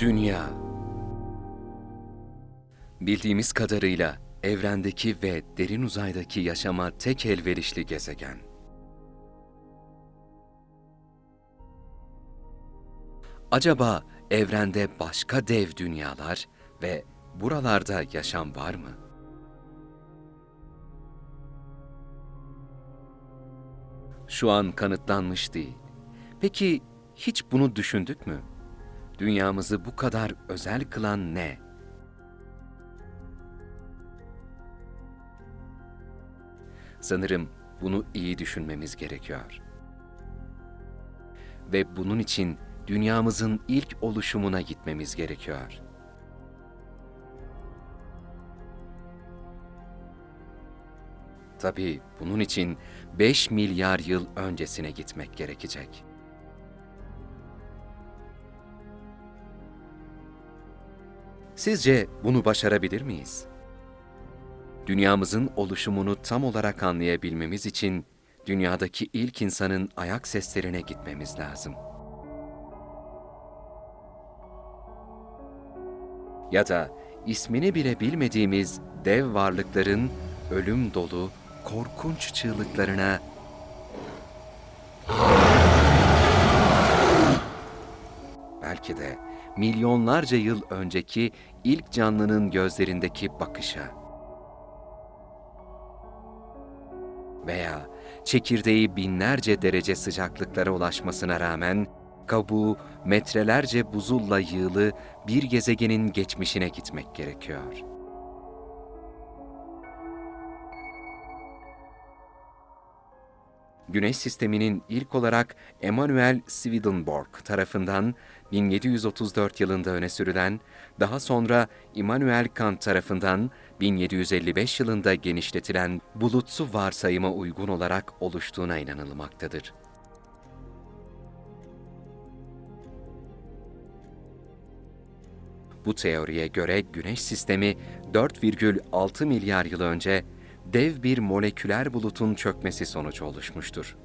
Dünya Bildiğimiz kadarıyla evrendeki ve derin uzaydaki yaşama tek elverişli gezegen. Acaba evrende başka dev dünyalar ve buralarda yaşam var mı? Şu an kanıtlanmış değil. Peki hiç bunu düşündük mü? Dünyamızı bu kadar özel kılan ne? Sanırım bunu iyi düşünmemiz gerekiyor. Ve bunun için dünyamızın ilk oluşumuna gitmemiz gerekiyor. Tabii bunun için 5 milyar yıl öncesine gitmek gerekecek. Sizce bunu başarabilir miyiz? Dünyamızın oluşumunu tam olarak anlayabilmemiz için dünyadaki ilk insanın ayak seslerine gitmemiz lazım. Ya da ismini bile bilmediğimiz dev varlıkların ölüm dolu, korkunç çığlıklarına belki de milyonlarca yıl önceki ilk canlının gözlerindeki bakışa veya çekirdeği binlerce derece sıcaklıklara ulaşmasına rağmen kabuğu metrelerce buzulla yığılı bir gezegenin geçmişine gitmek gerekiyor. Güneş sisteminin ilk olarak Emanuel Swedenborg tarafından 1734 yılında öne sürülen, daha sonra Immanuel Kant tarafından 1755 yılında genişletilen bulutsu varsayıma uygun olarak oluştuğuna inanılmaktadır. Bu teoriye göre Güneş sistemi 4,6 milyar yıl önce dev bir moleküler bulutun çökmesi sonucu oluşmuştur.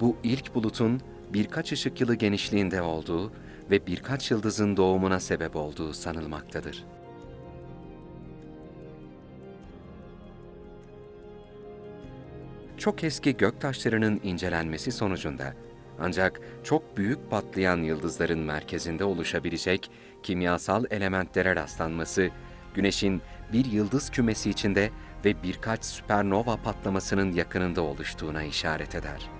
Bu ilk bulutun birkaç ışık yılı genişliğinde olduğu ve birkaç yıldızın doğumuna sebep olduğu sanılmaktadır. Çok eski göktaşlarının incelenmesi sonucunda ancak çok büyük patlayan yıldızların merkezinde oluşabilecek kimyasal elementlere rastlanması, Güneş'in bir yıldız kümesi içinde ve birkaç süpernova patlamasının yakınında oluştuğuna işaret eder.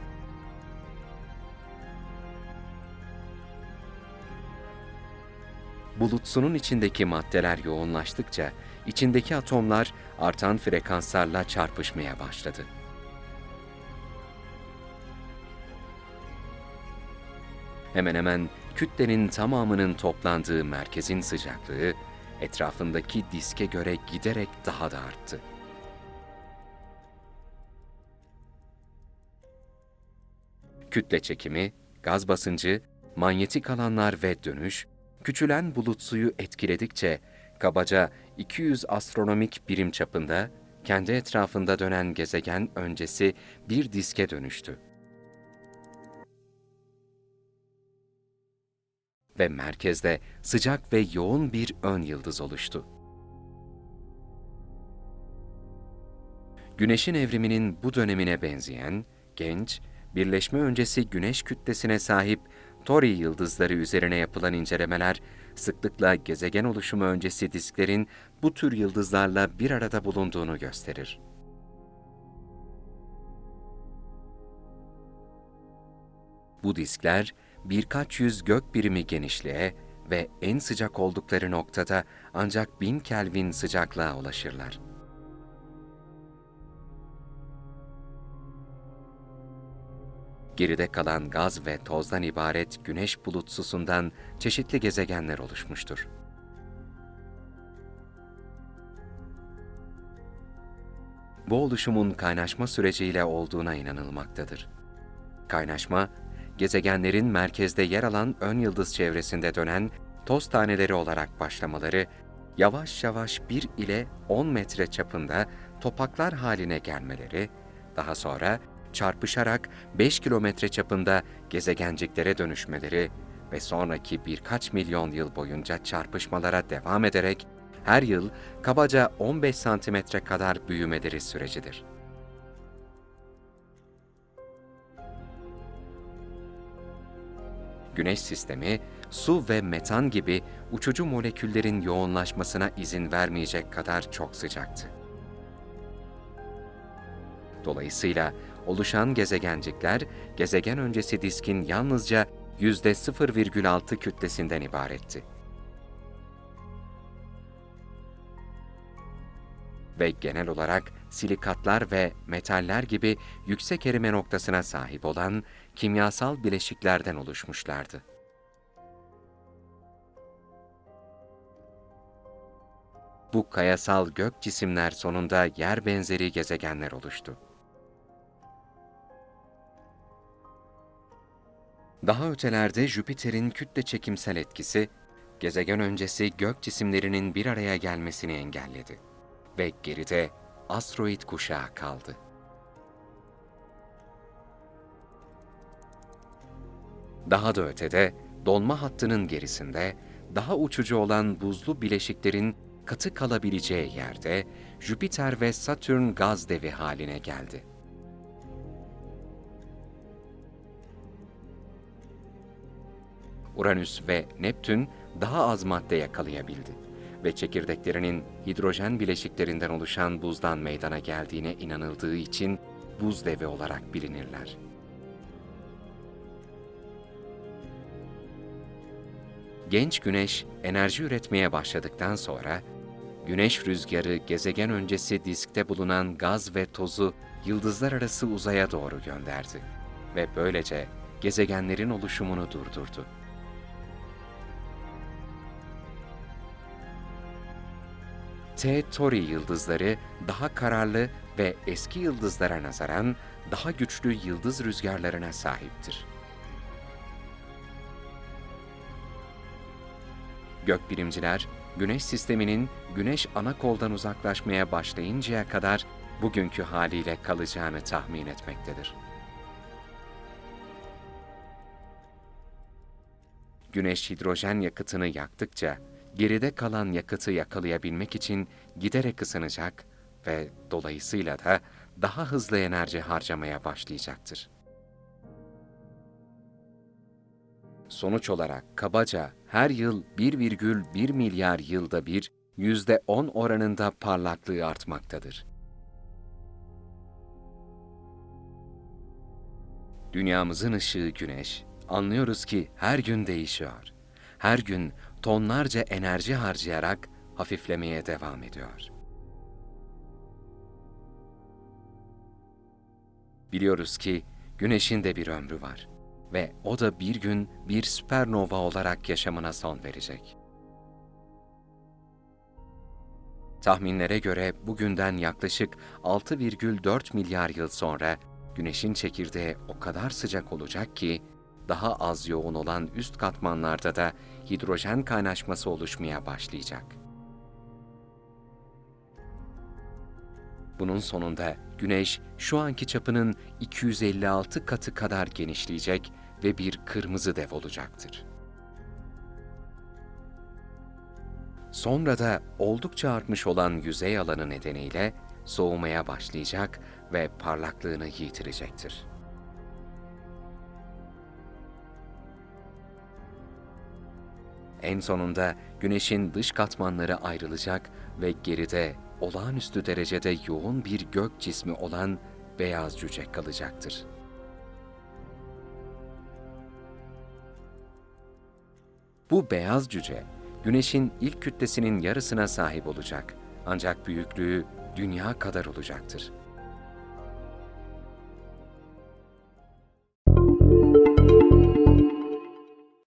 Bulutsunun içindeki maddeler yoğunlaştıkça içindeki atomlar artan frekanslarla çarpışmaya başladı. Hemen hemen kütlenin tamamının toplandığı merkezin sıcaklığı etrafındaki diske göre giderek daha da arttı. Kütle çekimi, gaz basıncı, manyetik alanlar ve dönüş, küçülen bulut suyu etkiledikçe kabaca 200 astronomik birim çapında kendi etrafında dönen gezegen öncesi bir diske dönüştü. Ve merkezde sıcak ve yoğun bir ön yıldız oluştu. Güneşin evriminin bu dönemine benzeyen, genç, birleşme öncesi güneş kütlesine sahip Tori yıldızları üzerine yapılan incelemeler, sıklıkla gezegen oluşumu öncesi disklerin bu tür yıldızlarla bir arada bulunduğunu gösterir. Bu diskler birkaç yüz gök birimi genişliğe ve en sıcak oldukları noktada ancak 1000 Kelvin sıcaklığa ulaşırlar. Geride kalan gaz ve tozdan ibaret güneş bulutsusundan çeşitli gezegenler oluşmuştur. Bu oluşumun kaynaşma süreciyle olduğuna inanılmaktadır. Kaynaşma, gezegenlerin merkezde yer alan ön yıldız çevresinde dönen toz taneleri olarak başlamaları, yavaş yavaş 1 ile 10 metre çapında topaklar haline gelmeleri, daha sonra çarpışarak 5 kilometre çapında gezegenciklere dönüşmeleri ve sonraki birkaç milyon yıl boyunca çarpışmalara devam ederek her yıl kabaca 15 santimetre kadar büyümeleri sürecidir. Güneş sistemi, su ve metan gibi uçucu moleküllerin yoğunlaşmasına izin vermeyecek kadar çok sıcaktı. Dolayısıyla oluşan gezegencikler, gezegen öncesi diskin yalnızca %0,6 kütlesinden ibaretti. Ve genel olarak silikatlar ve metaller gibi yüksek erime noktasına sahip olan kimyasal bileşiklerden oluşmuşlardı. Bu kayasal gök cisimler sonunda yer benzeri gezegenler oluştu. Daha ötelerde Jüpiter'in kütle çekimsel etkisi, gezegen öncesi gök cisimlerinin bir araya gelmesini engelledi ve geride asteroid kuşağı kaldı. Daha da ötede, donma hattının gerisinde, daha uçucu olan buzlu bileşiklerin katı kalabileceği yerde Jüpiter ve Satürn gaz devi haline geldi. Uranüs ve Neptün daha az madde yakalayabildi ve çekirdeklerinin hidrojen bileşiklerinden oluşan buzdan meydana geldiğine inanıldığı için buz devi olarak bilinirler. Genç güneş enerji üretmeye başladıktan sonra güneş rüzgarı gezegen öncesi diskte bulunan gaz ve tozu yıldızlar arası uzaya doğru gönderdi ve böylece gezegenlerin oluşumunu durdurdu. T Tauri yıldızları daha kararlı ve eski yıldızlara nazaran daha güçlü yıldız rüzgarlarına sahiptir. Gökbilimciler, Güneş sisteminin Güneş ana koldan uzaklaşmaya başlayıncaya kadar bugünkü haliyle kalacağını tahmin etmektedir. Güneş hidrojen yakıtını yaktıkça geride kalan yakıtı yakalayabilmek için giderek ısınacak ve dolayısıyla da daha hızlı enerji harcamaya başlayacaktır. Sonuç olarak kabaca her yıl 1,1 milyar yılda bir %10 oranında parlaklığı artmaktadır. Dünyamızın ışığı güneş, anlıyoruz ki her gün değişiyor. Her gün tonlarca enerji harcayarak hafiflemeye devam ediyor. Biliyoruz ki güneşin de bir ömrü var ve o da bir gün bir süpernova olarak yaşamına son verecek. Tahminlere göre bugünden yaklaşık 6,4 milyar yıl sonra güneşin çekirdeği o kadar sıcak olacak ki daha az yoğun olan üst katmanlarda da hidrojen kaynaşması oluşmaya başlayacak. Bunun sonunda Güneş şu anki çapının 256 katı kadar genişleyecek ve bir kırmızı dev olacaktır. Sonra da oldukça artmış olan yüzey alanı nedeniyle soğumaya başlayacak ve parlaklığını yitirecektir. En sonunda Güneş'in dış katmanları ayrılacak ve geride olağanüstü derecede yoğun bir gök cismi olan beyaz cüce kalacaktır. Bu beyaz cüce, Güneş'in ilk kütlesinin yarısına sahip olacak ancak büyüklüğü dünya kadar olacaktır.